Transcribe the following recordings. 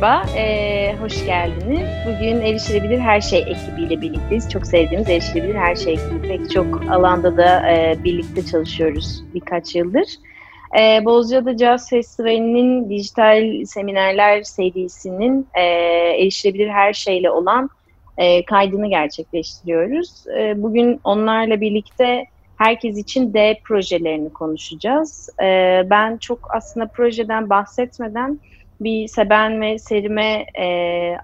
Merhaba, e, hoş geldiniz. Bugün Erişilebilir Her Şey ekibiyle birlikteyiz. Çok sevdiğimiz Erişilebilir Her Şey ekibi. Pek çok alanda da e, birlikte çalışıyoruz birkaç yıldır. E, Bozcaada Jazz Festivali'nin dijital seminerler serisinin e, Erişilebilir Her Şeyle olan e, kaydını gerçekleştiriyoruz. E, bugün onlarla birlikte herkes için D projelerini konuşacağız. E, ben çok aslında projeden bahsetmeden bir Seben ve Serim'e e,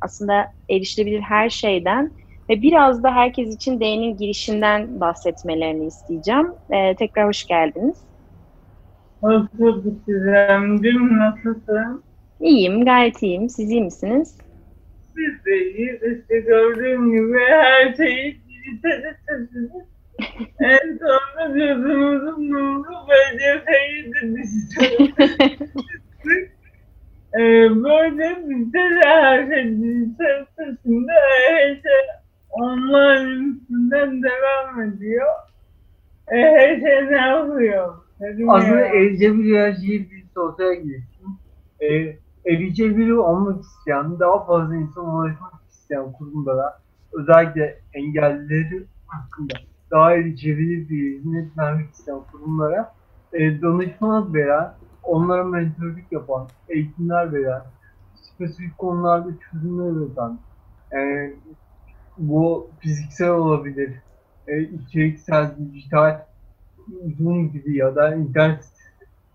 aslında erişilebilir her şeyden ve biraz da herkes için D'nin girişinden bahsetmelerini isteyeceğim. E, tekrar hoş geldiniz. Hoş bulduk Gizemciğim. Nasılsın? İyiyim, gayet iyiyim. Siz iyi misiniz? Biz de iyiyiz. İşte gördüğün gibi her şeyi dijitale taşıdık. en sonunda gözümüzün nuru BCF'yi de dijitale ee, böyle dijital taşındı. Her şey online üstünden devam ediyor. E, her şey ne yapıyor? Aslında erişebilir her şeyi bir sosyal gelişim. E, erişebilir olmak isteyen, daha fazla insan ulaşmak isteyen kurumlara, özellikle engellileri hakkında daha erişebilir bir hizmet vermek isteyen kurumlara e, danışmanlık veren, onlara mentorluk yapan, eğitimler veren, spesifik konularda çözümler üreten, e, bu fiziksel olabilir, e, içeriksel, dijital, Zoom gibi ya da internet,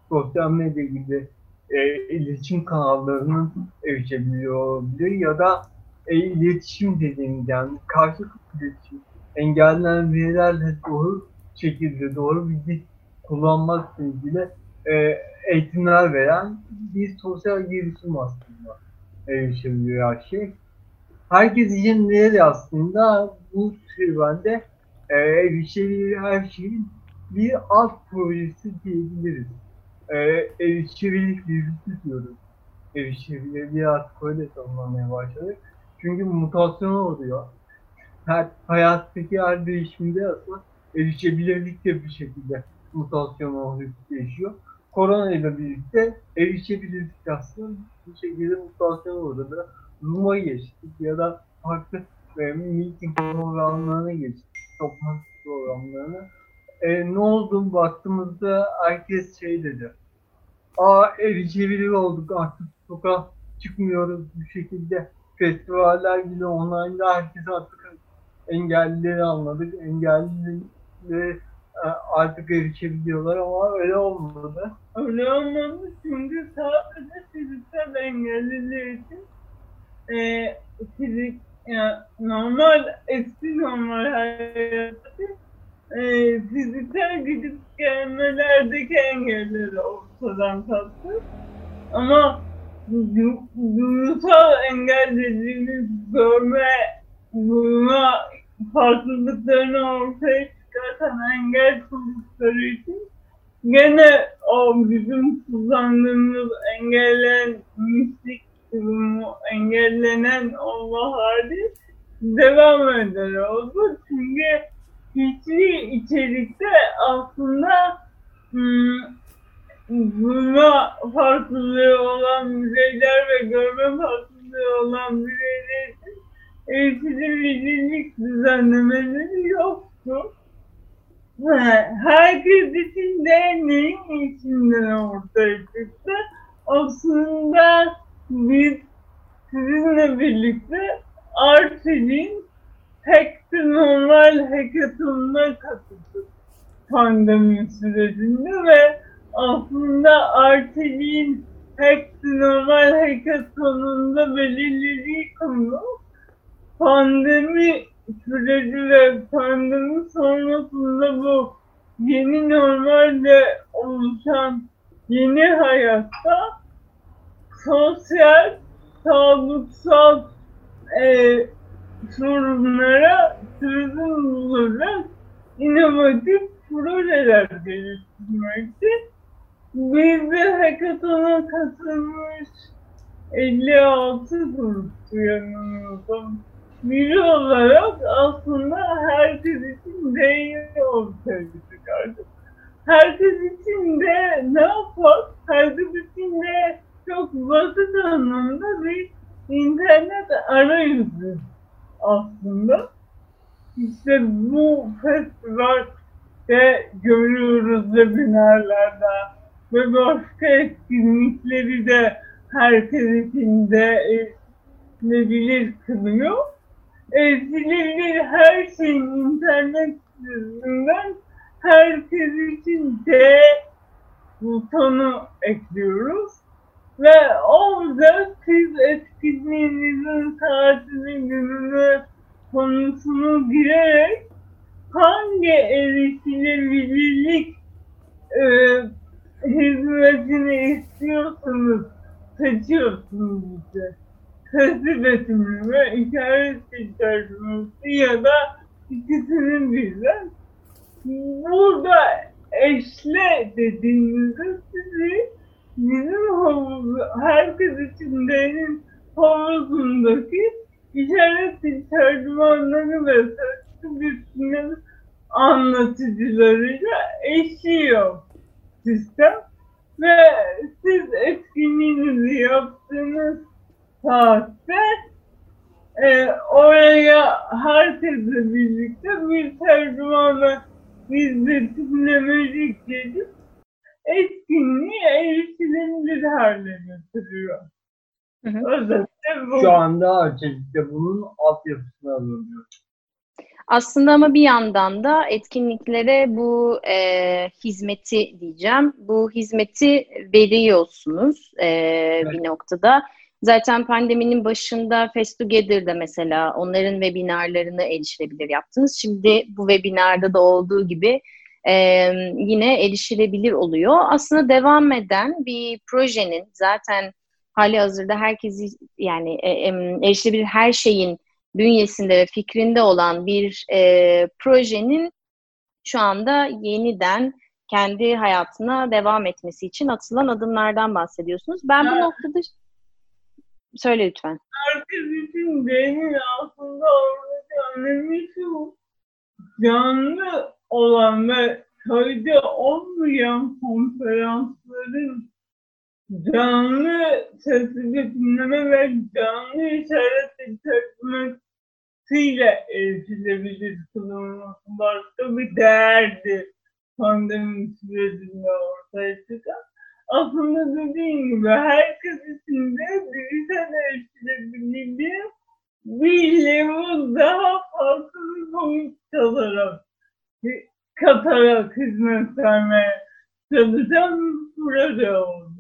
sosyal medya gibi e, iletişim kanallarının erişebiliyor olabilir ya da e, iletişim dediğimiz yani karşılıklı iletişim, engellenen verilerle doğru şekilde doğru bilgi kullanmakla ilgili e, eğitimler veren bir sosyal girişim aslında erişebiliyor her şey. Herkes için değil aslında bu serüvende e, erişebiliyor her şeyin bir alt projesi diyebiliriz. E, erişebilirlik virüsü diyoruz. Erişebilirliği artık öyle tanımlamaya başladık. Çünkü mutasyon oluyor. Her hayattaki her değişimde aslında erişebilirlik de bir şekilde mutasyon oluyor, değişiyor korona ile birlikte erişebilirlik aslında bu şekilde mutasyon uğradı. Zoom'a geçtik ya da farklı e, meeting programlarına geçtik. Toplantı programlarına. E, ne oldu baktığımızda herkes şey dedi. Aa erişebilir olduk artık sokağa çıkmıyoruz bu şekilde. Festivaller gibi online'da herkes artık engellileri anladık. Engellileri artık erişebiliyorlar ama öyle olmadı. Öyle olmadı çünkü sadece fiziksel engelliler için e, fizik yani normal eski normal hayatta e, fiziksel gidip gelmelerdeki engelleri ortadan kalktı. Ama du duygusal engel dediğimiz görme, duyma farklılıklarını ortaya çıkartan engel kurdukları için gene o bizim kullandığımız engellenmişlik durumu engellenen Allah hali devam eder oldu. Çünkü hiçbir içerikte aslında duyma hmm, farklılığı olan bireyler ve görme farklılığı olan bireyler için erişilebilirlik düzenlemeleri yoktu herkes için neyin içinden ortaya çıktı? Aslında biz sizinle birlikte Arçelik'in Hack Normal Hackathon'una katıldık pandemi sürecinde ve aslında Arçelik'in Hack Normal Hackathon'unda belirlediği konu pandemi süreci ve pandemi sonrasında bu yeni normalde oluşan yeni hayatta sosyal, sağlıksal e, sorunlara çözüm bulacak inovatif projeler geliştirmekti. Biz de hackathon'a katılmış 56 gruptu yanımızda biri olarak aslında herkes için değil ortaya çıkardık. Herkes için de ne yapar? Herkes için de çok basit anlamda bir internet arayüzü aslında. İşte bu festivalde görüyoruz webinarlarda ve başka etkinlikleri de herkes için de edilebilir kılıyor. Edilebilir her şeyin internet üzerinden herkes için de butonu ekliyoruz. Ve orada siz etkinliğinizin saatini, gününü, konusunu girerek hangi erişilebilirlik e, hizmetini istiyorsanız seçiyorsunuz işte. Sesi betimli ve işaret tercümesi ya da ikisinin birden. Burada eşle dediğinizde sizi bizim havuz, herkes için benim havuzundaki işaret tercümanları ve sesli bütünün anlatıcılarıyla eşiyor sistem ve siz etkinliğinizi yaptığınız saatte e, oraya herkesle birlikte bir tercümanla biz de dinlemelik gelip etkinliği erişilebilir hale getiriyor. Hı bu. Şu anda öncelikle bunun altyapısını alınıyor. Aslında ama bir yandan da etkinliklere bu e, hizmeti diyeceğim. Bu hizmeti veriyorsunuz e, evet. bir noktada. Zaten pandeminin başında Fest Together'da mesela onların webinarlarını erişilebilir yaptınız. Şimdi bu webinarda da olduğu gibi e, yine erişilebilir oluyor. Aslında devam eden bir projenin zaten hali hazırda herkesi yani e, e, erişilebilir her şeyin bünyesinde ve fikrinde olan bir e, projenin şu anda yeniden kendi hayatına devam etmesi için atılan adımlardan bahsediyorsunuz. Ben bu noktada söyle lütfen. Herkes için benim aslında oradaki önemi şu canlı olan ve kaydı olmayan konferansların canlı sesini dinleme ve canlı işaret tercümesiyle erişilebilir kılınması başka bir değerdi pandemi sürecinde ortaya çıkan. Aslında dediğim gibi herkes için de dijital erişilebilirliği bir level daha farklı bir boyut çalarak katarak hizmet vermeye çalışan proje oldu.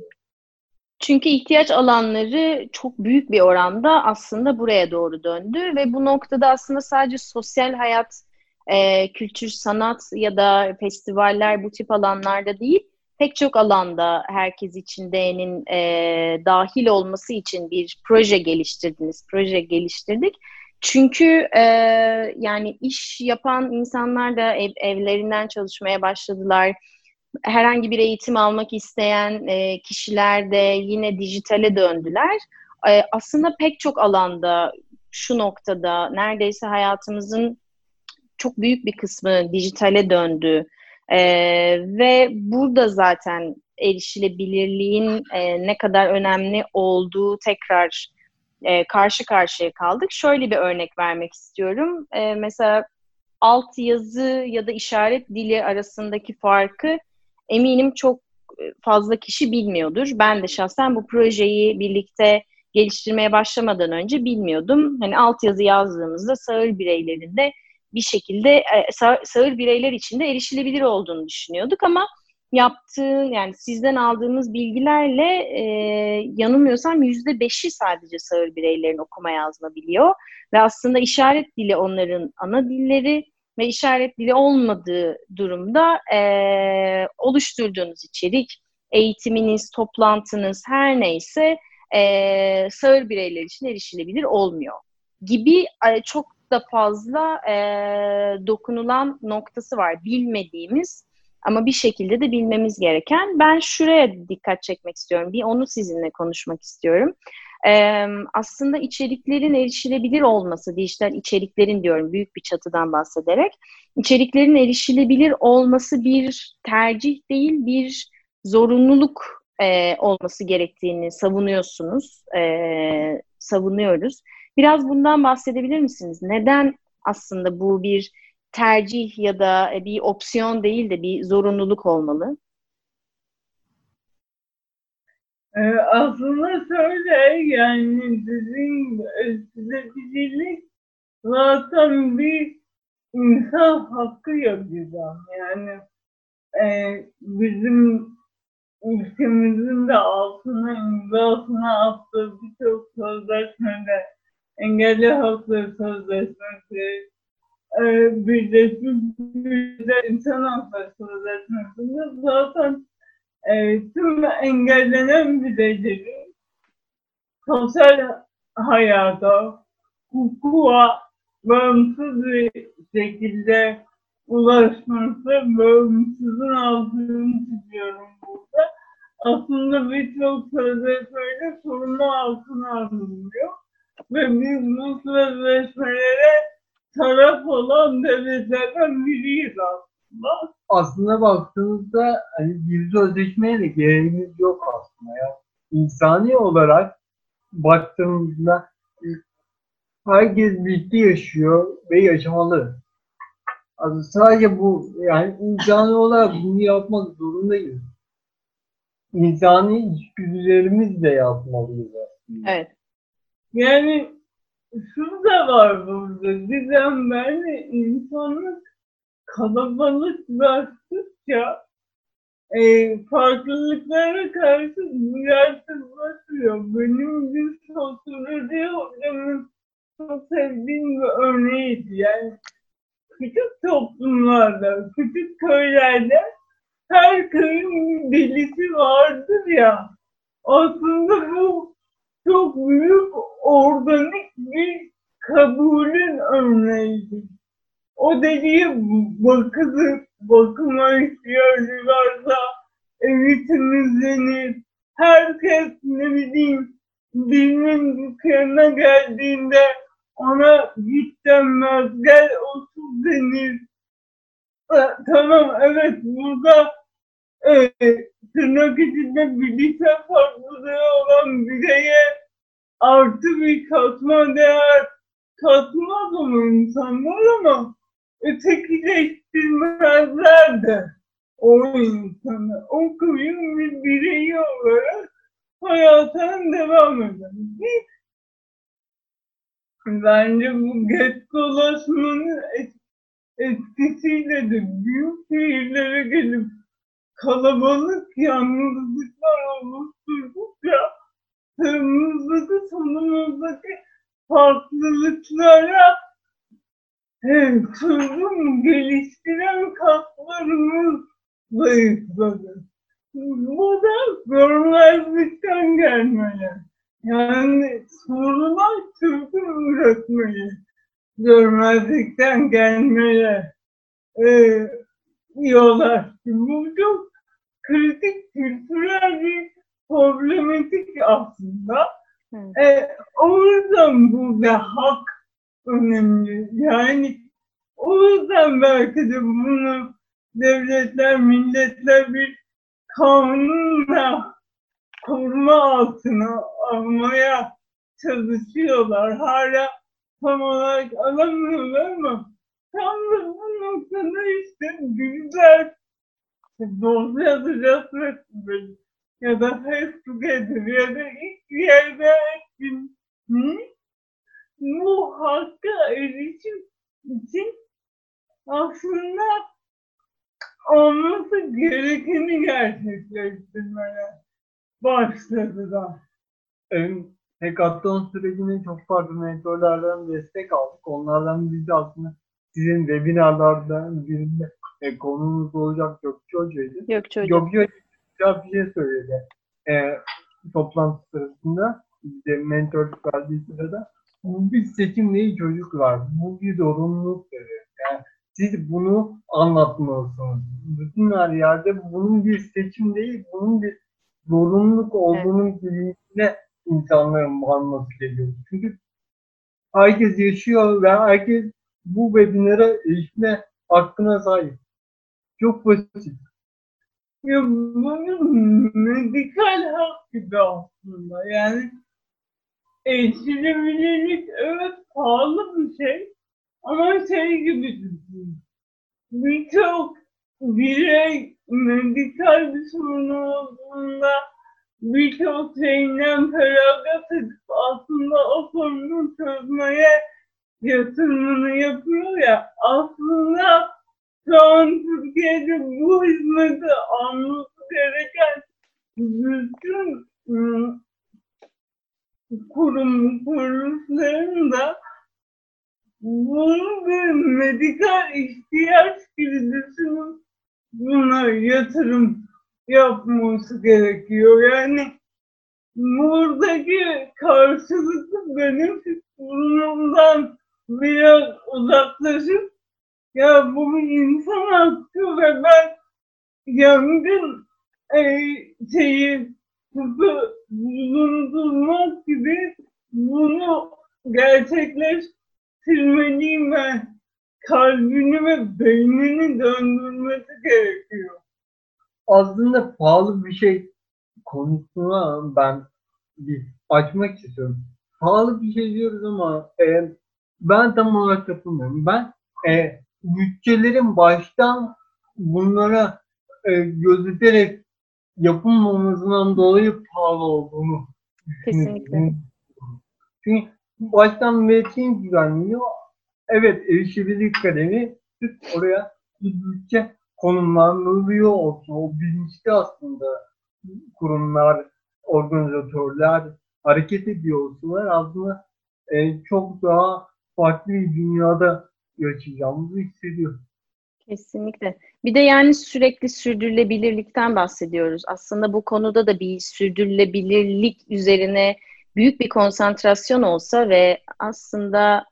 Çünkü ihtiyaç alanları çok büyük bir oranda aslında buraya doğru döndü ve bu noktada aslında sadece sosyal hayat, e, kültür, sanat ya da festivaller bu tip alanlarda değil, pek çok alanda herkes için D'nin e, dahil olması için bir proje geliştirdiniz, proje geliştirdik. Çünkü e, yani iş yapan insanlar da ev, evlerinden çalışmaya başladılar herhangi bir eğitim almak isteyen e, kişiler de yine dijitale döndüler. E, aslında pek çok alanda şu noktada neredeyse hayatımızın çok büyük bir kısmı dijitale döndü. E, ve burada zaten erişilebilirliğin e, ne kadar önemli olduğu tekrar e, karşı karşıya kaldık. Şöyle bir örnek vermek istiyorum. E, mesela alt yazı ya da işaret dili arasındaki farkı eminim çok fazla kişi bilmiyordur. Ben de şahsen bu projeyi birlikte geliştirmeye başlamadan önce bilmiyordum. Hani altyazı yazdığımızda sağır bireylerin de bir şekilde e, sağır bireyler için de erişilebilir olduğunu düşünüyorduk ama yaptığın yani sizden aldığımız bilgilerle e, yanılmıyorsam yüzde beşi sadece sağır bireylerin okuma yazma biliyor ve aslında işaret dili onların ana dilleri ve işaret dili olmadığı durumda e, oluşturduğunuz içerik, eğitiminiz, toplantınız her neyse e, sağır bireyler için erişilebilir olmuyor gibi e, da fazla e, dokunulan noktası var bilmediğimiz ama bir şekilde de bilmemiz gereken. Ben şuraya dikkat çekmek istiyorum. Bir onu sizinle konuşmak istiyorum e, aslında içeriklerin erişilebilir olması, dijital içeriklerin diyorum büyük bir çatıdan bahsederek, içeriklerin erişilebilir olması bir tercih değil, bir zorunluluk e, olması gerektiğini savunuyorsunuz. E, savunuyoruz. Biraz bundan bahsedebilir misiniz? Neden aslında bu bir tercih ya da bir opsiyon değil de bir zorunluluk olmalı? Ee, aslında şöyle yani sizin üreticilik zaten bir insan hakkı yapacağım. Yani e, bizim ülkemizin de altına imzasına attığı birçok sözleşmede engelli hakları sözleşmesi, e, Birleşmiş Milletler İnsan Hakları Sözleşmesi'nde zaten e, tüm engellenen bireylerin sosyal hayata, hukuka bağımsız bir şekilde ulaşması bağımsızın altını çiziyorum burada. Aslında birçok sözleşmeyle sorumlu altına alınıyor. Ve biz bu sözleşmelere taraf olan devletlerden biriyiz aslında. Aslında baktığınızda hani bir sözleşmeye de gereğimiz yok aslında ya. İnsani olarak baktığımızda herkes birlikte yaşıyor ve yaşamalı. Also sadece bu yani insani olarak bunu yapmak zorundayız. İnsani içgüdülerimiz de yapmalıyız aslında. Evet. Yani şu da var burada. Ben insanlık kalabalıklaştıkça e, farklılıklara karşı duyarsızlaşıyor. Benim bir sosyoloji hocamın çok sevdiğim bir örneğiydi. Yani küçük toplumlarda, küçük köylerde her köyün delisi vardır ya. Aslında bu çok büyük organik bir kabulün örneğidir. O deliye bakılır, bakıma ihtiyacı varsa evi temizlenir. Herkes ne bileyim birinin dükkanına geldiğinde ona git denmez, gel otur denir. E, tamam evet burada e, tırnak içinde bilişe farklılığı olan bireye artı bir katma değer katmaz o insanlar ama ötekileştirmezler de o insanı. O köyün bir bireyi olarak hayatına devam eder. Bence bu get dolaşmanın etkisiyle de büyük şehirlere gelip kalabalık yalnızlıklar oluşturdukça sağımızdaki solumuzdaki farklılıklara çözüm geliştiren kaslarımız zayıfladı. Bu da görmezlikten gelmeli. Yani sorunlar çözüm üretmeli. Görmezlikten gelmeli. Ee, diyorlar. Bu çok kritik kültürel bir problematik aslında. Ee, o yüzden burada hak önemli. Yani o yüzden belki de bunu devletler, milletler bir kanunla koruma altına almaya çalışıyorlar. Hala tam olarak alamıyorlar ama tam da bu noktada işte güzel dosya yazacağız böyle ya da Facebook'edir ya da ilk yerde etkin bu hakka erişim için aslında olması gerekeni gerçekleştirmeye başladılar. Evet, hackathon sürecine çok farklı mentorlardan destek aldık. Onlardan biri de aslında sizin webinarlardan birinde e, konumuz olacak Gökçe Hoca'ydı. Gökçe Hoca. Gökçe Hoca bir şey söyledi. E, toplantı sırasında bize mentorluk verdiği sırada bu bir seçim değil çocuklar. Bu bir zorunluluk dedi. Yani siz bunu anlatmalısınız. Bütün her yerde bunun bir seçim değil, bunun bir zorunluluk olduğunun evet. bilincine insanların varması gerekiyor. Çünkü herkes yaşıyor ve herkes bu webinara erişme hakkına sahip. Çok basit. Ya bunun medikal hak gibi aslında. Yani erişilebilirlik evet pahalı bir şey ama şey gibi düşün. Birçok birey medikal bir sorunu olduğunda birçok şeyinden feragat edip aslında o sorunu çözmeye yatırımını yapıyor ya aslında şu Türkiye'de bu hizmeti alması gereken bütün ıı, kurum kuruluşların da bunu bir medikal ihtiyaç gibi düşünüp buna yatırım yapması gerekiyor. Yani buradaki karşılıklı benefit durumundan biraz uzaklaşıp ya bu bir insan hakkı ve ben yangın e, şeyi tutu bulundurmak gibi bunu gerçekleştirmeliyim ben. Kalbini ve beynini döndürmesi gerekiyor. Aslında pahalı bir şey konusuna ben bir açmak istiyorum. Pahalı bir şey diyoruz ama e, ben tam olarak katılmıyorum. Ben e, bütçelerin baştan bunlara e, gözeterek yapılmamasından dolayı pahalı olduğunu Kesinlikle. Çünkü baştan mevsim güvenliyor. Evet erişebilirlik kalemi oraya bir bütçe konumlandırılıyor olsun. O bilinçli aslında kurumlar, organizatörler hareket ediyor olsunlar. Aslında e, çok daha farklı bir dünyada yaşayacağımızı hissediyorum. Kesinlikle. Bir de yani sürekli sürdürülebilirlikten bahsediyoruz. Aslında bu konuda da bir sürdürülebilirlik üzerine büyük bir konsantrasyon olsa ve aslında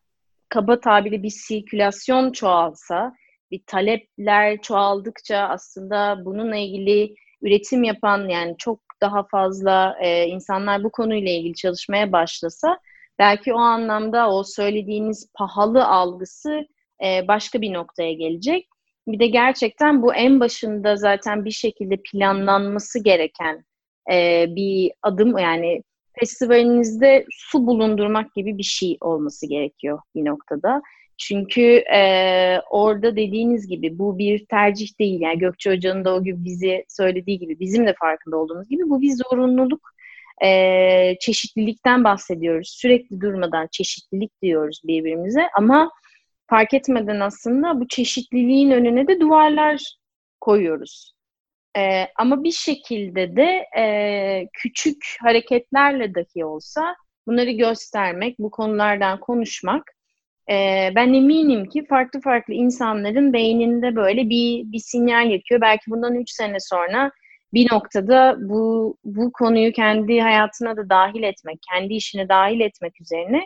kaba tabiri bir sirkülasyon çoğalsa, bir talepler çoğaldıkça aslında bununla ilgili üretim yapan yani çok daha fazla e, insanlar bu konuyla ilgili çalışmaya başlasa belki o anlamda o söylediğiniz pahalı algısı e, başka bir noktaya gelecek. Bir de gerçekten bu en başında zaten bir şekilde planlanması gereken e, bir adım yani festivalinizde su bulundurmak gibi bir şey olması gerekiyor bir noktada. Çünkü e, orada dediğiniz gibi bu bir tercih değil. Yani Gökçe Hoca'nın da o gün bize söylediği gibi, bizim de farkında olduğumuz gibi bu bir zorunluluk. E, çeşitlilikten bahsediyoruz. Sürekli durmadan çeşitlilik diyoruz birbirimize ama fark etmeden aslında bu çeşitliliğin önüne de duvarlar koyuyoruz. E, ama bir şekilde de e, küçük hareketlerle dahi olsa bunları göstermek, bu konulardan konuşmak e, ben eminim ki farklı farklı insanların beyninde böyle bir, bir sinyal yakıyor. Belki bundan üç sene sonra bir noktada bu, bu konuyu kendi hayatına da dahil etmek, kendi işine dahil etmek üzerine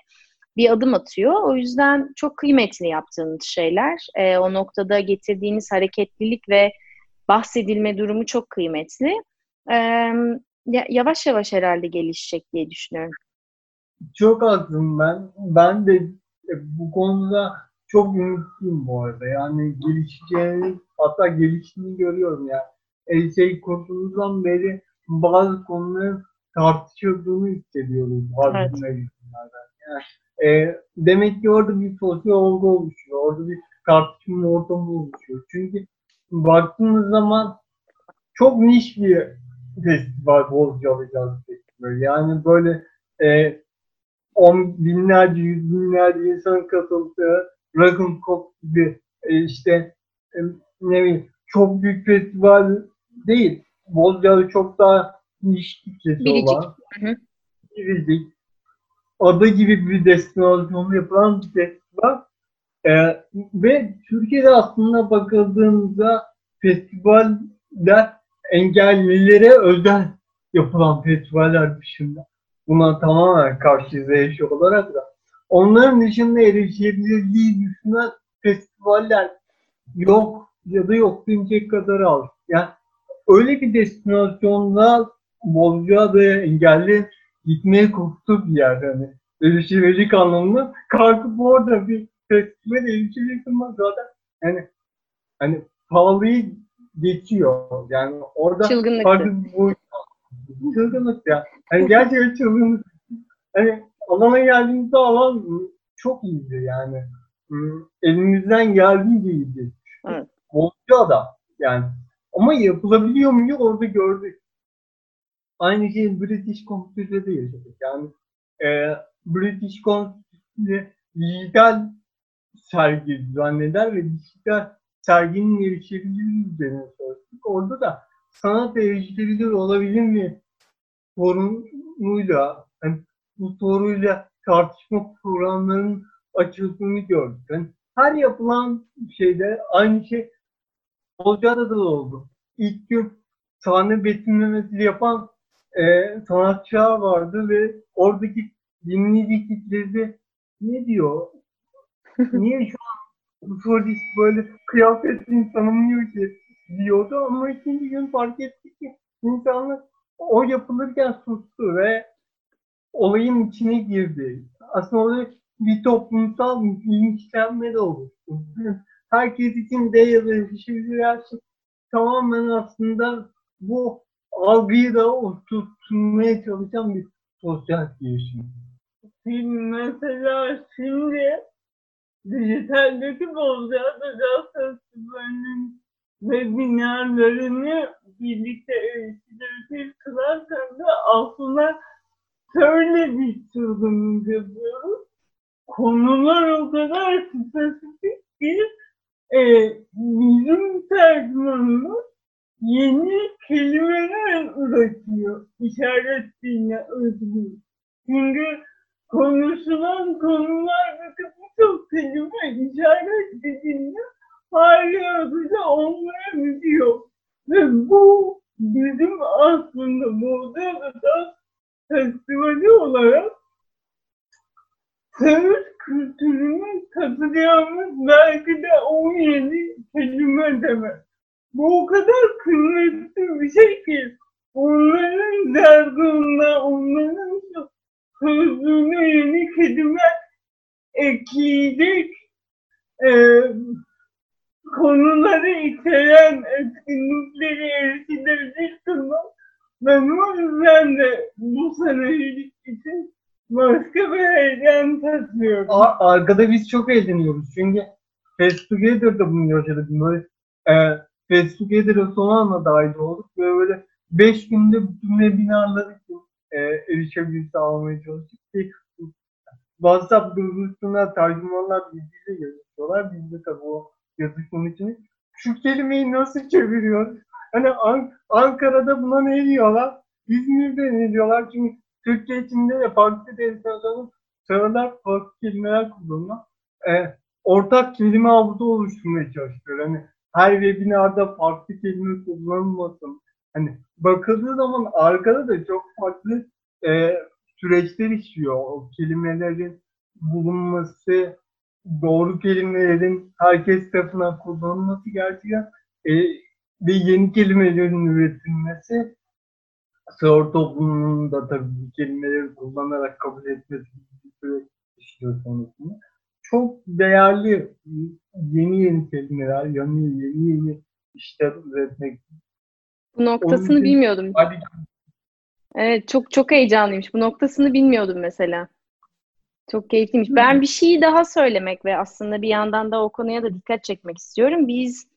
bir adım atıyor. O yüzden çok kıymetli yaptığınız şeyler. E, o noktada getirdiğiniz hareketlilik ve bahsedilme durumu çok kıymetli. E, yavaş yavaş herhalde gelişecek diye düşünüyorum. Çok haklısın ben. Ben de e, bu konuda çok ümitliyim bu arada. Yani gelişeceğini hatta geliştiğini görüyorum ya. Yani. Şey kurduğumuzdan beri bazı konuların tartışıldığını hissediyoruz bazı evet. Yani, e, demek ki orada bir sosyal olgu oluşuyor. Orada bir tartışma ortamı oluşuyor. Çünkü baktığımız zaman çok niş bir festival Bozcalı Caz Festivali. Yani böyle e, on binlerce, yüz binlerce insan katıldığı Rock'n Pop gibi e, işte e, ne bileyim çok büyük festival değil. Bozcalı çok daha niş kitlesi Biricik. olan. Biricik. Ada gibi bir destinasyonda yapılan bir festival. Ee, ve Türkiye'de aslında bakıldığında festivaller engellilere özel yapılan festivaller dışında buna tamamen karşıyız eşi olarak da onların dışında erişebilirliği düşünen festivaller yok ya da yok denecek kadar az. Yani öyle bir destinasyonda Bozcaada'ya engelli gitmeye korktu bir yer hani erişilebilirlik anlamında kalkıp orada bir festival erişilebilirlik zaten yani hani pahalıyı geçiyor. Yani orada Çılgınlıktı. farklı bu çılgınlık ya. Hani gerçekten çılgınlık. Hani alana geldiğimizde alan çok iyiydi yani. Hmm, Elimizden geldiğince iyiydi. Evet. Bozcaada yani. Ama yapılabiliyor mu orada gördük. Aynı şeyi British de yaşadık. Yani e, British Constitution'da dijital sergi düzenleder ve dijital serginin erişebilirliği üzerine sorduk. Orada da sanat erişilebilir olabilir mi sorunuyla yani bu soruyla tartışma programlarının açıldığını gördük. Yani her yapılan şeyde aynı şey Olca'da da oldu. İlk gün sahne betimlemesi yapan e, sanatçılar vardı ve oradaki dinleyici kitlesi ne diyor? Niye şu an solist böyle kıyafetini tanımlıyor ki diyordu ama ikinci gün fark etti ki insanlar o yapılırken sustu ve olayın içine girdi. Aslında orada bir toplumsal bilinçlenme de oluştu. Herkes için değerli bir şey tamamen aslında bu algıyı da oturtmaya çalışan bir sosyal girişim. Mesela şimdi dijitaldeki Bozcaada Caz Festivali'nin webinarlarını birlikte erişilebilir kılarken de aslında şöyle bir çılgınlık yapıyoruz. Konular o kadar spesifik ki e, bizim tercümanımız yeni kelimeler üretiyor. İşaret diline özgür. Çünkü konuşulan konulardaki birçok kelime işaret dilinde hali hazırda olmayabiliyor. Ve bu bizim aslında Moldova'da festivali olarak Söğüt kültürünün katılacağımız belki de 17 kelime demek. Bu o kadar kıymetli bir şey ki onların dergında, onların sözlüğüne yeni kelime ekleyecek e, konuları içeren etkinlikleri erişilebilir kılmak. Ben o yüzden de bu senelik için başka bir heyecan taşıyorum. A- arkada biz çok eğleniyoruz. Çünkü Fast bunu yaşadık. Böyle e, Fast Together'a son anda dahil olduk. Ve böyle 5 günde bütün webinarlar için e, erişebilir sağlamaya çalıştık. Ki, WhatsApp grubunda tercümanlar birbiriyle yazışıyorlar. Biz de tabii o yazışmanın içine şu kelimeyi nasıl çeviriyor? Hani An- Ankara'da buna ne diyorlar? İzmir'de ne diyorlar? Çünkü Türkçe içinde de farklı destinasyonun söyler farklı kelimeler kullanıyor. E, ortak kelime havuzu oluşturmaya çalışıyor. Hani her webinarda farklı kelime kullanılmasın. Hani bakıldığı zaman arkada da çok farklı e, süreçler işliyor. O kelimelerin bulunması, doğru kelimelerin herkes tarafından kullanılması gerçekten e, ve yeni kelimelerin üretilmesi sığır toplumunun da tabii bu kelimeleri kullanarak kabul etmesi bir süreç işliyor sonrasında. Çok değerli yeni yeni kelimeler, yeni yeni yeni işler üretmek. Bu noktasını için- bilmiyordum. Hadi Evet çok çok heyecanlıymış. Bu noktasını bilmiyordum mesela. Çok keyifliymiş. Ben bir şeyi daha söylemek ve aslında bir yandan da o konuya da dikkat çekmek istiyorum. Biz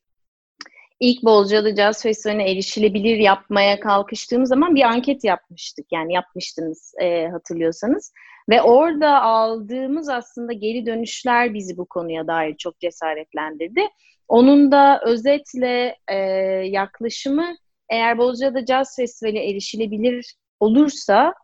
ilk Bolcaada Caz Festivali'ne erişilebilir yapmaya kalkıştığımız zaman bir anket yapmıştık. Yani yapmıştınız e, hatırlıyorsanız. Ve orada aldığımız aslında geri dönüşler bizi bu konuya dair çok cesaretlendirdi. Onun da özetle e, yaklaşımı eğer Bozcaada Caz Festivali erişilebilir olursa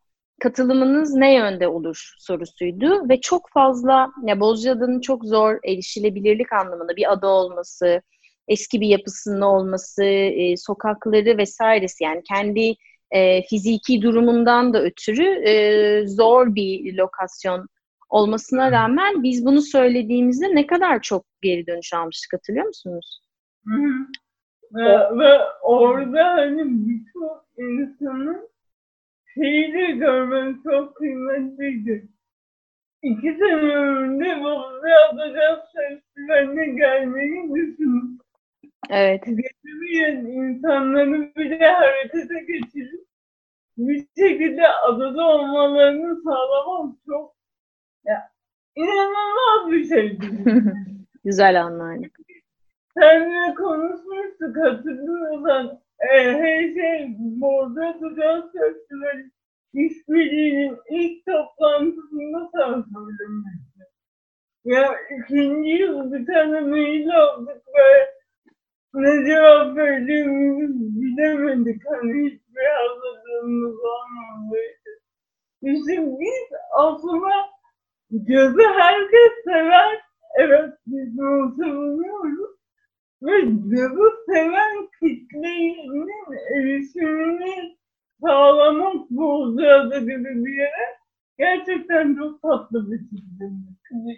katılımınız ne yönde olur sorusuydu ve çok fazla ya Bozcaada'nın çok zor erişilebilirlik anlamında bir ada olması, eski bir yapısının olması, e, sokakları vesairesi yani kendi e, fiziki durumundan da ötürü e, zor bir lokasyon olmasına rağmen biz bunu söylediğimizde ne kadar çok geri dönüş almıştık hatırlıyor musunuz? Hı hı. Ve, ve orada hani birçok insanın şeyi de görmen çok kıymetliydi. İki sene önce Bozcaada Caz Festivali'ne gelmeyi düşündüm. Evet. Gelemeyen insanları bile harekete geçirip bir şekilde adada olmalarını sağlamam çok ya, inanılmaz bir şeydi. Güzel anlar. Seninle konuşmuştuk hatırlıyorsan. E, her şey Bordo Dudak Festivali işbirliğinin ilk toplantısında sen söylemiştin. Ya ikinci yıl bir tane mail aldık ve ne cevap verdiğimizi bilemedik. Hani hiçbir hazırlığımız olmamıştı. İşte biz aslında gözü herkes sever. Evet biz bunu savunuyoruz. Ve gözü seven kitlenin erişimini sağlamak bu sırada gibi bir yere gerçekten çok tatlı bir kitle.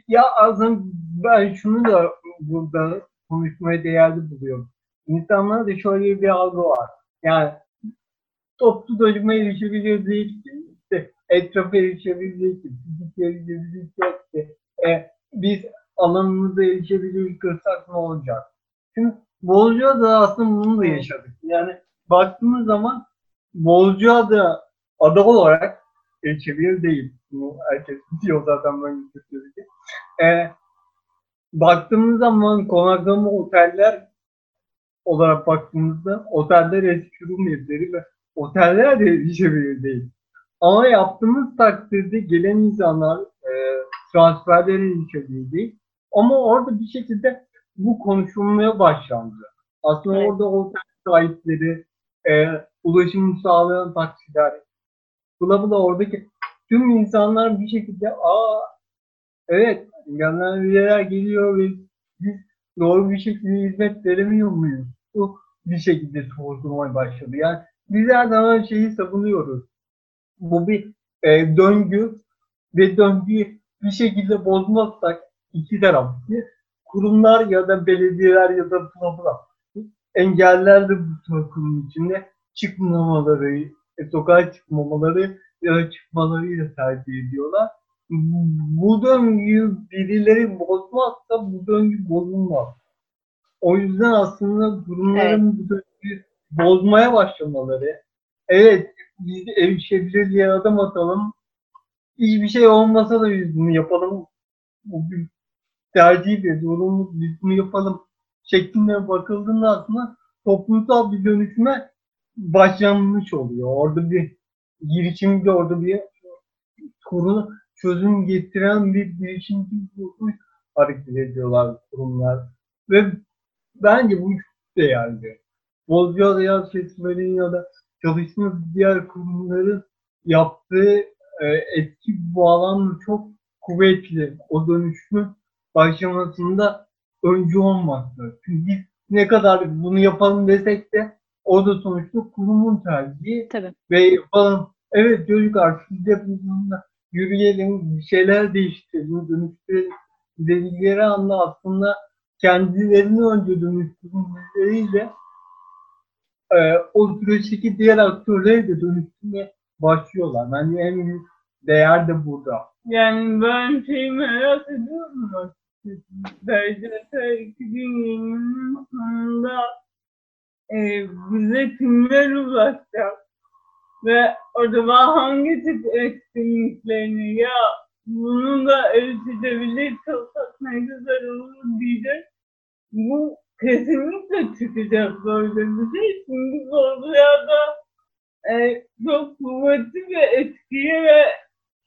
Ya aslında ben şunu da burada konuşmaya değerli buluyorum. İnsanlarda da şöyle bir algı var. Yani toplu doyuma erişebiliyor değil ki. İşte etrafa erişebilecek ki. Fizik erişebilecek ki. E, biz alanımıza erişebiliyoruz kırsak ne olacak? Şimdi Bozcaada aslında bunu da yaşadık. Yani baktığımız zaman Bozcaada ada olarak erişebilir değil. Bunu herkes biliyor zaten ben söyleyeceğim. E, baktığımız zaman konaklama oteller olarak baktığımızda oteller eski Rum evleri ve oteller de erişebilir değil. Ama yaptığımız takdirde gelen insanlar e, transferlere erişebilir değil. Ama orada bir şekilde bu konuşulmaya başlandı. Aslında Evet. orada otel sahipleri, e, ulaşım sağlayan taksiler, bula bula oradaki tüm insanlar bir şekilde aa evet engelliler geliyor ve biz doğru bir şekilde hizmet veremiyor muyuz? Bu bir şekilde sorgulamaya başladı. Yani biz her zaman şeyi savunuyoruz. Bu bir e, döngü ve döngüyü bir şekilde bozmazsak iki taraf kurumlar ya da belediyeler ya da program engeller de bu kurum içinde çıkmamaları, e, sokağa çıkmamaları ya da çıkmalarıyla tercih ediyorlar. Bu döngüyü birileri bozmazsa bu döngü bozulmaz. O yüzden aslında kurumların bu döngüyü bozmaya başlamaları, evet biz erişebilir diye adım atalım, hiçbir şey olmasa da biz bunu yapalım, bu bir tercih bir zorunluluk, biz bunu yapalım şeklinde bakıldığında aslında toplumsal bir dönüşüme başlanmış oluyor. Orada bir girişimci, orada bir sorunu çözüm getiren bir girişimci ruhu hareket ediyorlar kurumlar. Ve bence bu çok değerli. Bozcaada Yaz Festivali'nin ya da çalıştığımız diğer kurumların yaptığı e, etki bu alanda çok kuvvetli. O dönüşümün başlamasında öncü olmaktır. Çünkü biz ne kadar bunu yapalım desek de o da sonuçta kurumun tercihi Tabii. ve yapalım. Evet çocuklar siz de bununla yürüyelim, bir şeyler değiştirelim, dönüştürelim dedikleri anda aslında kendilerini önce dönüştürmeleriyle e, o süreçteki diğer aktörleri de dönüştürmeye başlıyorlar. Bence en büyük değer de burada. Yani ben şeyi merak ediyorum açıkçası. BCT 2020'nin sonunda e, bize kimler ulaşacak? Ve acaba hangi tip etkinliklerini ya bunu da erişilebilir kılsak ne güzel olur diyecek. Bu kesinlikle çıkacak böyle bir şey. Çünkü Bozcaada e, çok kuvvetli bir etkiye ve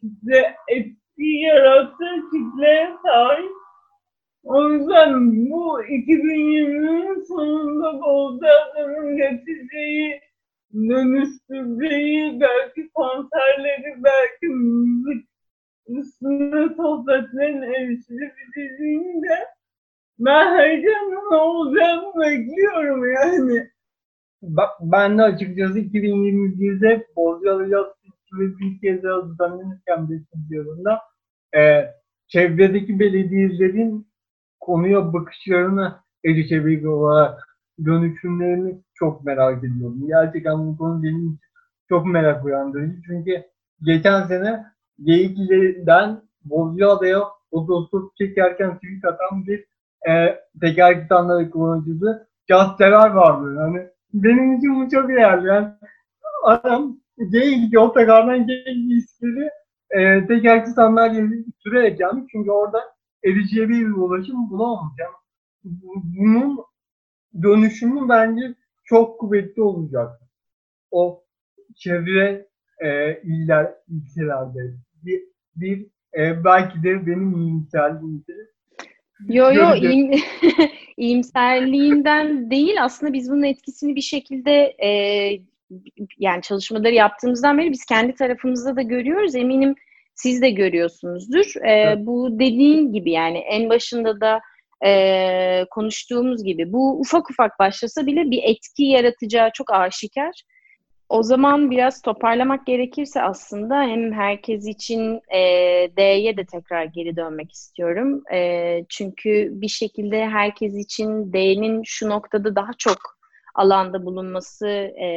kitle etki yarattığı kitleye sahip. O yüzden bu 2020'nin sonunda Bozcaada'nın getireceği, dönüştüreceği belki konserleri, belki müzik üstüne sohbetlerin erişilebilirliğini de ben heyecanla olacağını bekliyorum yani. Ba- Ben de açıkçası 2021'de Bozcaada Yaz Festivali daha düzenlenirken beşinci yılında e, çevredeki belediyelerin konuya bakışlarına erişebilir olarak dönüşümlerini çok merak ediyorum. Gerçekten bu konu benim için çok merak uyandırıcı. Çünkü geçen sene Geyikli'den Bozcaada'ya otostop çekerken tweet atan bir e, teker kitanları kullanıcısı Casteler vardı. Yani benim için bu çok değerli. Yani adam Geyik otogardan Geyik iskeli e, tekerlekli sandalye sürerek. Çünkü orada erişebilir bir ulaşım bulamamayacağım. Bunun dönüşümü bence çok kuvvetli olacak. O çevre e, iller, ilçelerde bir, bir e, belki de benim iyimserliğimde Yo yo iyim, iyimserliğinden değil aslında biz bunun etkisini bir şekilde e, yani çalışmaları yaptığımızdan beri biz kendi tarafımızda da görüyoruz. Eminim siz de görüyorsunuzdur. E, evet. Bu dediğin gibi yani en başında da e, konuştuğumuz gibi bu ufak ufak başlasa bile bir etki yaratacağı çok aşikar. O zaman biraz toparlamak gerekirse aslında hem herkes için e, D'ye de tekrar geri dönmek istiyorum. E, çünkü bir şekilde herkes için D'nin şu noktada daha çok alanda bulunması e,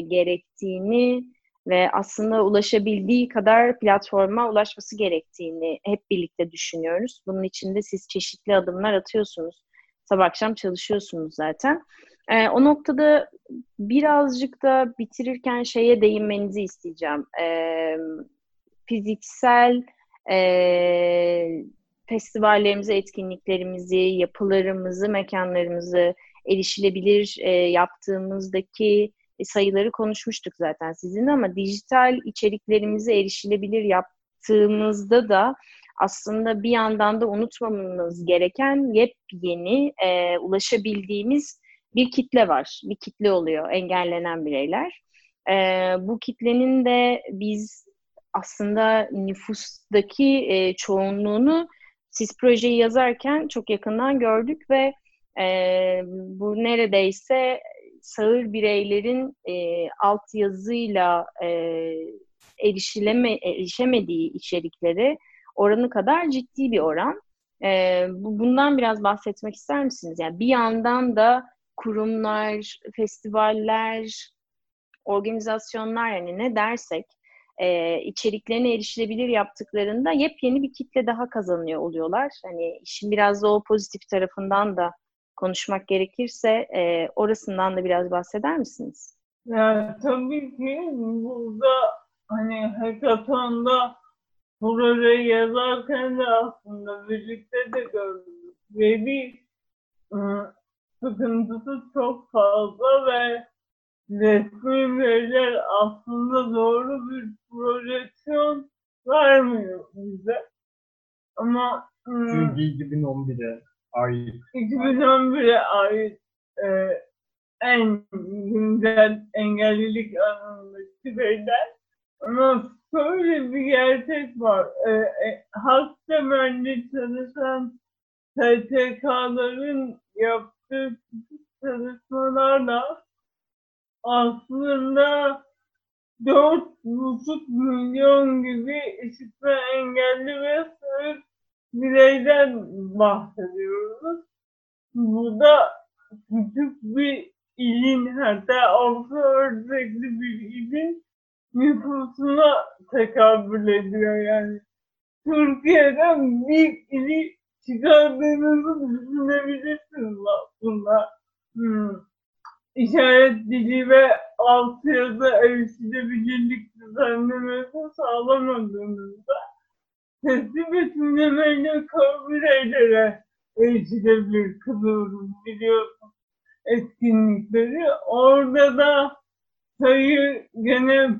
gerektiğini ve aslında ulaşabildiği kadar platforma ulaşması gerektiğini hep birlikte düşünüyoruz. Bunun için de siz çeşitli adımlar atıyorsunuz. Sabah akşam çalışıyorsunuz zaten. E, o noktada birazcık da bitirirken şeye değinmenizi isteyeceğim. E, fiziksel e, festivallerimizi, etkinliklerimizi, yapılarımızı, mekanlarımızı erişilebilir e, yaptığımızdaki sayıları konuşmuştuk zaten sizinle ama dijital içeriklerimizi erişilebilir yaptığımızda da aslında bir yandan da unutmamamız gereken yepyeni e, ulaşabildiğimiz bir kitle var. Bir kitle oluyor engellenen bireyler. E, bu kitlenin de biz aslında nüfustaki e, çoğunluğunu siz projeyi yazarken çok yakından gördük ve e, bu neredeyse sağır bireylerin e, altyazıyla e, erişileme, erişemediği içeriklere oranı kadar ciddi bir oran. E, bundan biraz bahsetmek ister misiniz? Yani bir yandan da kurumlar, festivaller, organizasyonlar yani ne dersek e, içeriklerine erişilebilir yaptıklarında yepyeni bir kitle daha kazanıyor oluyorlar. Hani işin biraz da o pozitif tarafından da konuşmak gerekirse e, orasından da biraz bahseder misiniz? Yani tabii ki burada hani hackathon'da projeyi yazarken de aslında birlikte de gördük. Ve bir ıı, sıkıntısı çok fazla ve resmi veriler aslında doğru bir projeksiyon vermiyor bize. Ama Çünkü 2011'e ait. 2011'e ait e, en güncel engellilik alanındaki veriler. Ama şöyle bir gerçek var. E, e, hak temelli çalışan STK'ların yaptığı çalışmalarla aslında dört buçuk milyon gibi işitme engelli ve sırf bireyden bahsediyoruz. Bu da küçük bir ilin hatta orta ölçekli bir ilin nüfusuna tekabül ediyor yani. Türkiye'den bir ili çıkardığınızı düşünebilirsiniz aslında. Hmm. İşaret dili ve altyazı erişilebilirlik düzenlemesi sağlamadığınızda sesli betimlemeyle kabileylere erişilebilir kılıyoruz biliyorsun etkinlikleri. Orada da sayı gene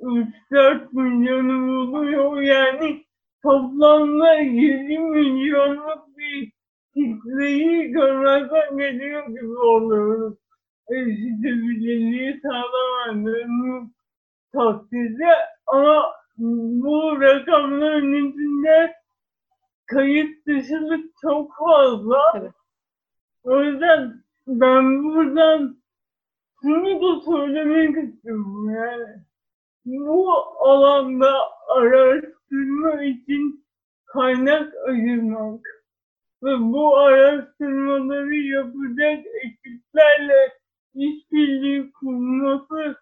3-4 milyonu buluyor. Yani toplamda 7 milyonluk bir kitleyi görmezden geliyor gibi oluyoruz. Erişilebilirliği sağlamadığımız takdirde ama bu rakamların içinde kayıt dışılık çok fazla. Evet. O yüzden ben buradan şunu da söylemek istiyorum yani. Bu alanda araştırma için kaynak ayırmak ve bu araştırmaları yapacak ekiplerle işbirliği kurması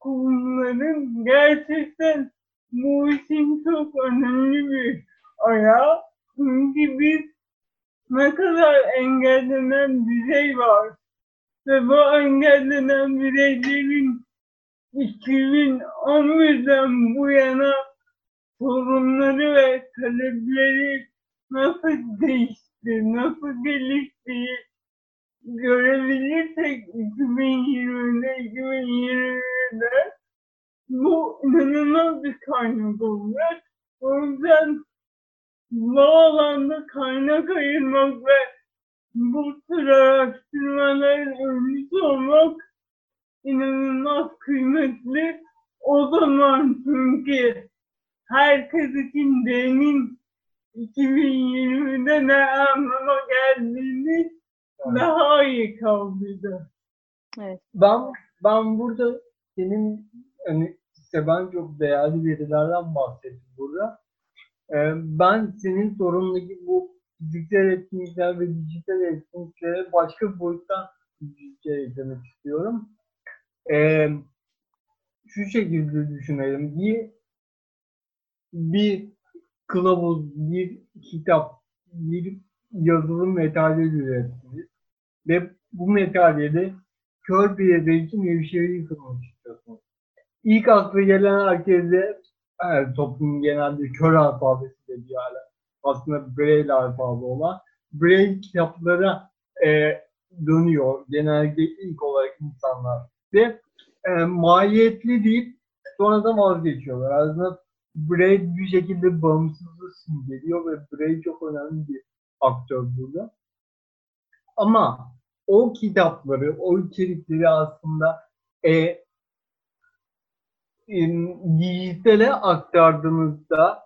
kurumların gerçekten bu işin çok önemli bir ayağı. Çünkü biz ne kadar engellenen birey var ve bu engellenen bireylerin 2011'den bu yana sorunları ve talepleri nasıl değişti, nasıl gelişti görebilirsek 2020'de 2020'de bu inanılmaz bir kaynak olacak. O yüzden bu alanda kaynak ayırmak ve bu tür araştırmaların öncüsü olmak inanılmaz kıymetli. O zaman çünkü herkes için demin 2020'de ne anlama geldiğini daha iyi kavrayacak. Evet. Ben ben burada senin hani işte ben çok değerli verilerden bahsettim burada. Ee, ben senin sorunundaki bu fiziksel etkinlikler ve dijital etkinliklere başka bir boyuttan bir şey eklemek istiyorum. Ee, şu şekilde düşünelim. Bir bir kılavuz, bir kitap, bir yazılı materyal ürettiniz ve bu materyali kör bireyler için nevşehir'i kılmak istiyorsunuz. İlk akla gelen herkese evet, toplumun genelde kör alfabesi dediği hala aslında Braille alfabe olan Braille kitaplara e, dönüyor genellikle ilk olarak insanlar ve e, maliyetli deyip sonra da vazgeçiyorlar. Aslında Braille bir şekilde bağımsızlığı simgeliyor ve Braille çok önemli bir aktör burada. Ama o kitapları, o içerikleri aslında e, dijitale aktardığınızda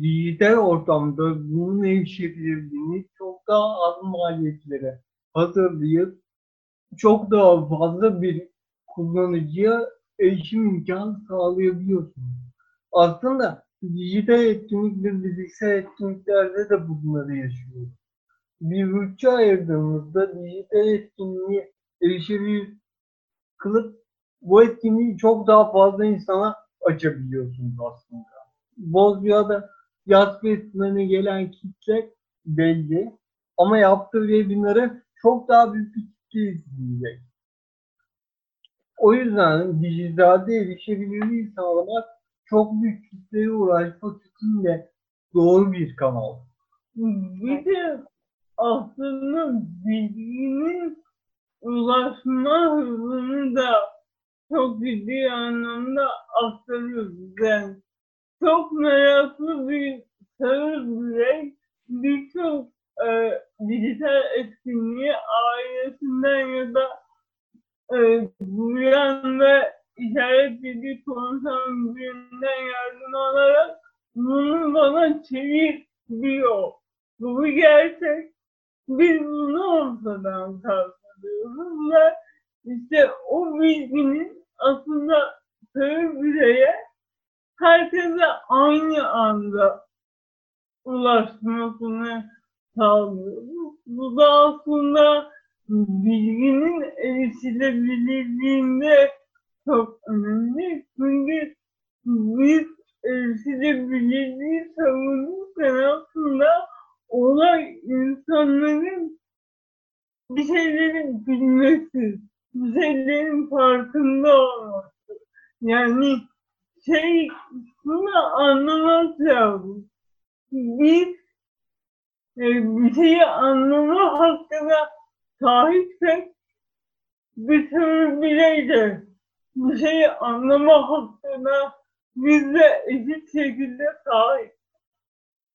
dijital ortamda bunun erişebilirliğini çok daha az maliyetlere hazırlayıp çok daha fazla bir kullanıcıya erişim imkanı sağlayabiliyorsunuz. Aslında dijital etkinlik ve fiziksel etkinliklerde de bunları yaşıyoruz. Bir bütçe ayırdığımızda dijital etkinliği erişebilir kılıp bu etkinliği çok daha fazla insana açabiliyorsunuz aslında. Bozcaada yaz festivaline gelen kitle belli ama yaptığı webinarı çok daha büyük bir kitle izleyecek. O yüzden dijitalde erişebilirliği sağlamak çok büyük kitleye uğraşmak için de doğru bir kanal. Bir de aslında bilginin ulaşma hızını da çok ciddi anlamda aktarıyoruz. Yani çok meraklı bir sağır birey birçok e, dijital etkinliği ailesinden ya da e, duyan ve işaret dili konuşan birinden yardım alarak bunu bana çevir diyor. Bu bir gerçek. Biz bunu ortadan kaldırıyoruz ve işte o bilginin aslında sığır bireye herkese aynı anda ulaşmasını sağlıyoruz. Bu da aslında bilginin erişilebilirliğinde çok önemli. Çünkü biz erişilebilirliği savunurken aslında olay insanların bir şeylerin bilmesi, şeylerin farkında olması. Yani şey şunu anlamak lazım. Biz e, bir şeyi anlama hakkına sahipsek bir tür bireydir. Bir şeyi anlama hakkına biz de eşit şekilde sahip.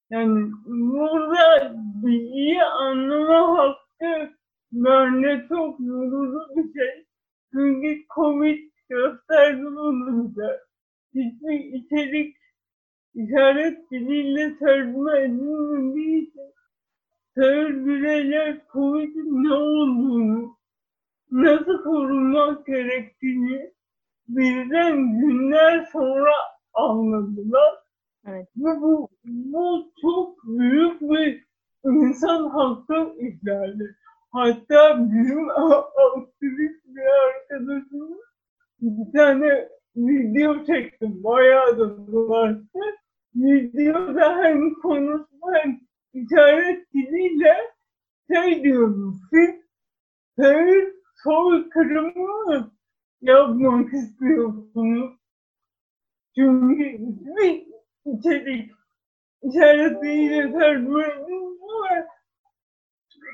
Yani burada bilgiyi anlama hakkı bence çok vurucu bir şey. Çünkü Covid gösterdi bunu bize. Hiçbir içerik işaret diliyle tercüme edilmediği için sağır bireyler Covid'in ne olduğunu, nasıl korunmak gerektiğini bizden günler sonra anladılar. Evet. Ve bu, bu çok büyük bir insan hakkı ihlali. Hatta bizim aktivist bir arkadaşımız bir tane video çektim. Bayağı da dolaştı. Videoda hem konuşma hem işaret diliyle şey diyordu. Siz sağır soykırımı yapmak istiyorsunuz? Çünkü bir içerik içerisiyle tercümeniz var.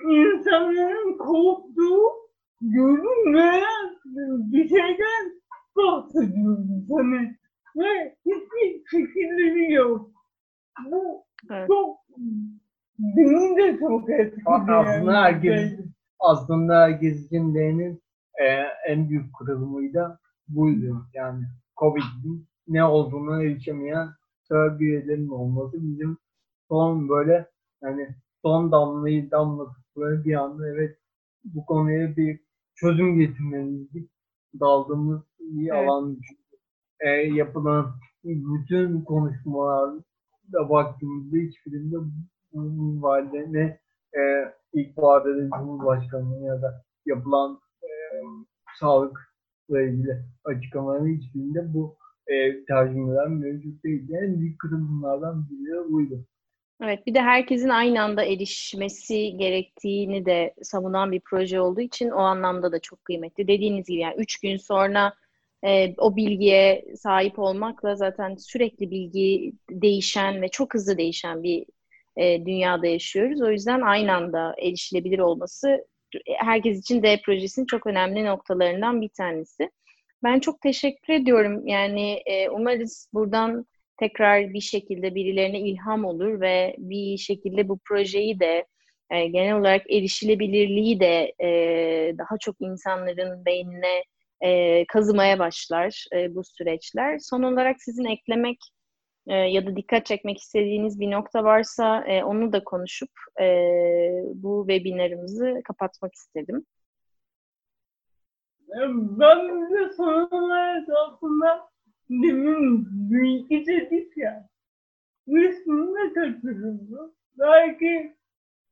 İnsanların korktuğu görünmeyen bir şeyden bahsediyoruz hani. Ve hiçbir fikirleri yok. Bu Evet. çok beni de çok etkileyen Aslında bir herkes, aslında herkes için değinin e, en büyük kırılımı da buydu. Yani Covid'in ne olduğunu erişemeyen sağ üyelerin olması bizim son böyle yani son damlayı damlatıp böyle bir anda evet bu konuya bir çözüm getirmeliydik. Daldığımız bir Evet. alan e, yapılan bütün konuşmalarda baktığımızda hiçbirinde bu minvalde ne e, ilk vadede Cumhurbaşkanlığı ya da yapılan e, sağlıkla ilgili açıklamaların hiçbirinde bu e, tercümeler mevcut değildi. En büyük kırılımlardan biri buydu. Evet, bir de herkesin aynı anda erişmesi gerektiğini de savunan bir proje olduğu için o anlamda da çok kıymetli. Dediğiniz gibi yani üç gün sonra e, o bilgiye sahip olmakla zaten sürekli bilgi değişen ve çok hızlı değişen bir e, dünyada yaşıyoruz. O yüzden aynı anda erişilebilir olması e, herkes için D projesinin çok önemli noktalarından bir tanesi. Ben çok teşekkür ediyorum. Yani e, umarız buradan tekrar bir şekilde birilerine ilham olur ve bir şekilde bu projeyi de e, genel olarak erişilebilirliği de e, daha çok insanların beynine e, kazımaya başlar e, bu süreçler. Son olarak sizin eklemek e, ya da dikkat çekmek istediğiniz bir nokta varsa e, onu da konuşup e, bu webinarımızı kapatmak istedim. Ben de son olarak aslında demin bilgi dedik ya. Üstünde kaçırıldı. Belki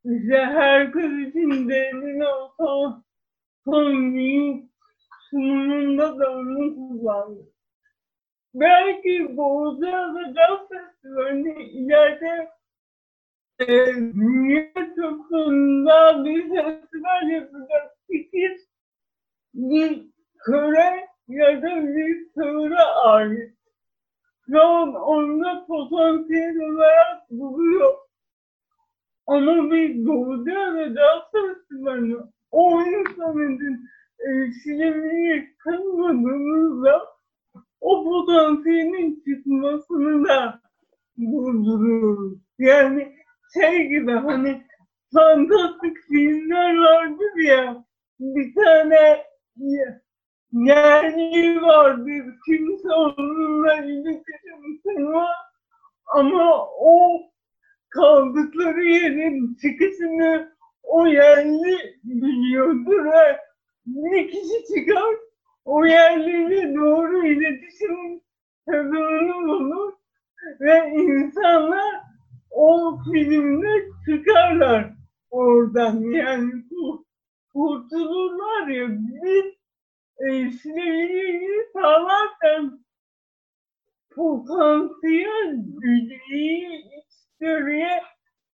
işte herkes için derin olsa son bir sunumunda da onu kullandı. Belki Boğazı'da Caz Festivali'nde ileride e, dünya çapında bir festival yapacak fikir bir köre ya da bir sığıra ait. Şu an onda potansiyel olarak buluyor. Ama bir doğuda ve daha festivali o insanın erişilemeyi kılmadığımızda o potansiyelin çıkmasını da durduruyoruz. Yani şey gibi hani fantastik filmler vardır ya bir tane yerli vardır kimse onunla iletişim ama o kaldıkları yerin çıkışını o yerli biliyordur ve bir kişi çıkar o yerliyle doğru iletişim kazanını bulur ve insanlar o filmde çıkarlar oradan. Yani kurtulurlar ya biz sinirliği sağlarken potansiyel gücü içgörüye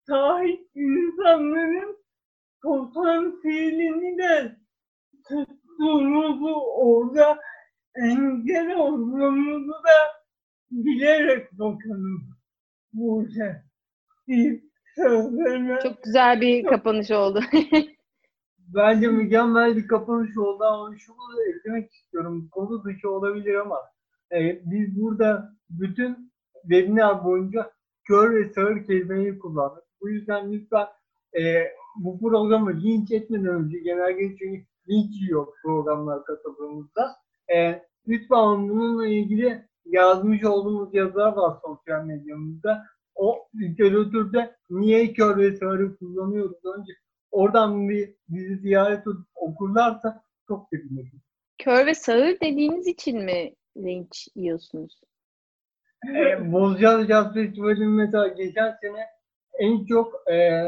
sahip insanların potansiyelini de tuttuğumuzu orada engel olduğumuzu da bilerek bakalım. Bu sözlerime Çok güzel bir kapanış oldu. Bence mükemmel bir kapanış oldu ama şunu da eklemek istiyorum. Konu dışı olabilir ama e, biz burada bütün webinar boyunca kör ve sağır kelimeyi kullandık. Bu yüzden lütfen e, bu programı linç etmeden önce genelde çünkü linç yiyor programlar katıldığımızda. E, lütfen bununla ilgili yazmış olduğumuz yazılar var sosyal medyamızda. O literatürde niye kör ve sağırı kullanıyoruz önce oradan bir bizi ziyaret okurlarsa çok sevinirim. Kör ve sağır dediğiniz için mi linç yiyorsunuz? e, Bozcaada Jazz Festivali'nin mesela geçen sene en çok e,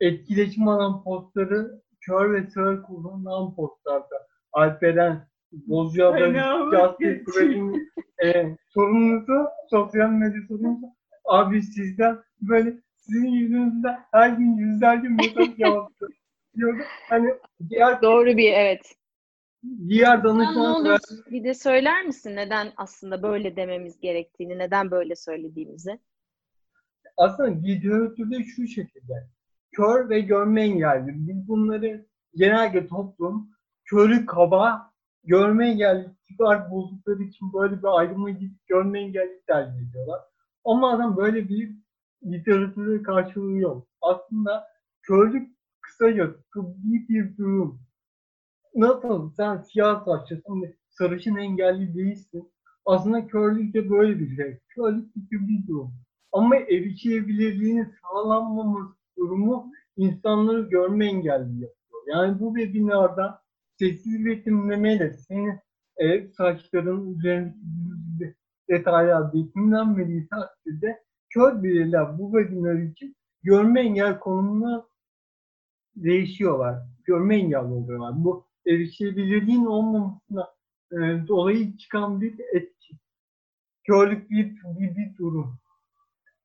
etkileşim alan postları kör ve sağır kullanılan postlarda. Alperen Bozcaada Jazz. Festivali'nin e, sorumlusu, sosyal medya sorumlusu abi sizden böyle sizin yüzünüzden her gün yüzlerce mesaj. Diyordu. Hani diğer Doğru bir evet. diğer danışman olur, bir de söyler misin neden aslında böyle dememiz gerektiğini, neden böyle söylediğimizi? Aslında literatürde şu şekilde. Kör ve görme engelli. Biz bunları genelde toplum körü kaba, görme engelli kibar buldukları için böyle bir ayrıma gidip görme engelli tercih ediyorlar. Ama adam böyle bir literatürde karşılığı yok. Aslında körlük kısaca tıbbi bir durum. Nasıl sen siyah saçlısın ve sarışın engelli değilsin. Aslında körlük de böyle bir şey. Körlük bir tıbbi durum. Ama erişilebilirliğinin sağlanmaması durumu insanları görme engelli yapıyor. Yani bu webinarda sessiz betimlemeyle senin e, saçların üzerindeki detaylar betimlenmediği takdirde kör bireyler bu webinar için görme engel konumuna değişiyorlar. Görme engelli oluyorlar. Bu erişilebilirliğin olmamasına e, dolayı çıkan bir etki. Körlük bir, bir, bir durum.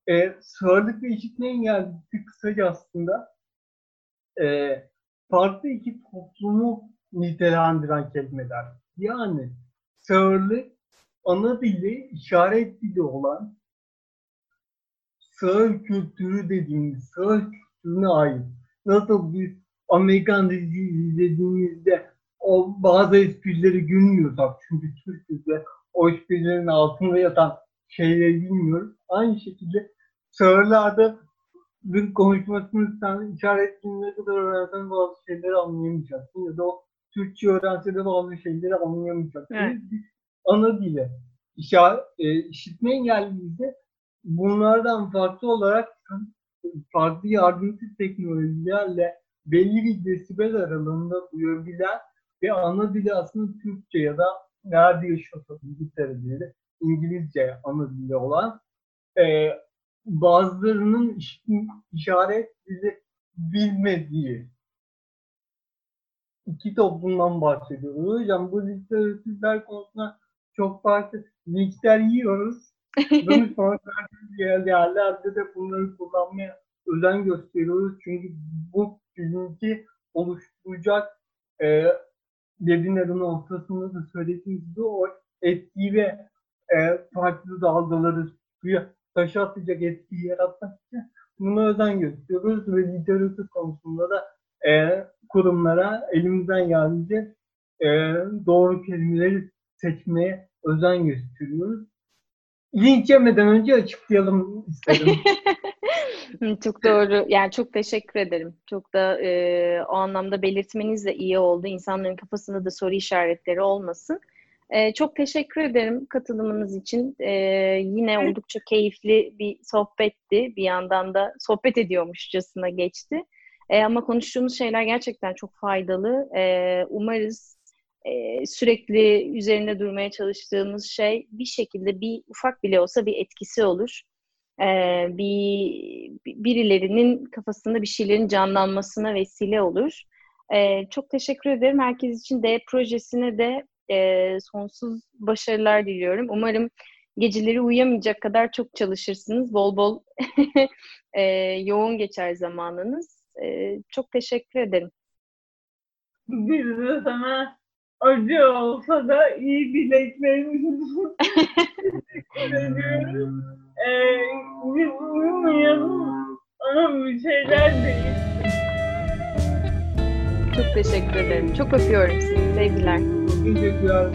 E, sağırlık ve işitme engelli kısaca aslında e, farklı iki toplumu nitelendiren kelimeler. Yani sağırlık ana dili, işaret dili olan sağır kültürü dediğimiz sağır kültürüne ait. Nasıl bir Amerikan dizisi izlediğimizde o bazı esprileri gülmüyorsak çünkü Türkçe'de o esprilerin altında yatan şeyleri bilmiyoruz. Aynı şekilde sağırlarda bir konuşmasını sen işaret diline kadar öğrensen bazı şeyleri anlayamayacaksın ya da o Türkçe öğrense de bazı şeyleri anlayamayacaksın. Evet. Ana dile. İşa, e, işitme engelliyse bunlardan farklı olarak farklı yardımcı teknolojilerle belli bir desibel aralığında duyabilen ve ana dili aslında Türkçe ya da nerede yaşıyorsa İngiltere dili, İngilizce ana dili olan e, bazılarının işaret dili bilmediği iki toplumdan bahsediyoruz. Hocam bu literatürler konusunda çok farklı linkler yiyoruz. Danışmanlık yerlerde de bunları kullanmaya özen gösteriyoruz. Çünkü bu bilinci oluşturacak e, webinarın ortasında da söylediğimiz gibi o etkiyi ve e, farklı dalgaları suya taşı atacak etkiyi yaratmak için buna özen gösteriyoruz ve literatür konusunda da e, kurumlara elimizden geldiğince e, doğru kelimeleri seçmeye özen gösteriyoruz. Link yemeden önce açıklayalım istedim. çok doğru. Yani çok teşekkür ederim. Çok da e, o anlamda belirtmeniz de iyi oldu. İnsanların kafasında da soru işaretleri olmasın. E, çok teşekkür ederim katılımınız için. E, yine oldukça keyifli bir sohbetti. Bir yandan da sohbet ediyormuşçasına geçti. E, ama konuştuğumuz şeyler gerçekten çok faydalı. E, umarız e, sürekli üzerinde durmaya çalıştığımız şey bir şekilde bir ufak bile olsa bir etkisi olur. E, bir birilerinin kafasında bir şeylerin canlanmasına vesile olur. E, çok teşekkür ederim. Herkes için D projesine de e, sonsuz başarılar diliyorum. Umarım geceleri uyuyamayacak kadar çok çalışırsınız. Bol bol e, yoğun geçer zamanınız. E, çok teşekkür ederim. Biz de sana acı olsa da iyi dileklerimizi teşekkür ediyoruz. Ee, biz uyumayalım ama bir şeyler değil. Çok teşekkür ederim. Çok öpüyorum sizi. Sevgiler. Teşekkürler.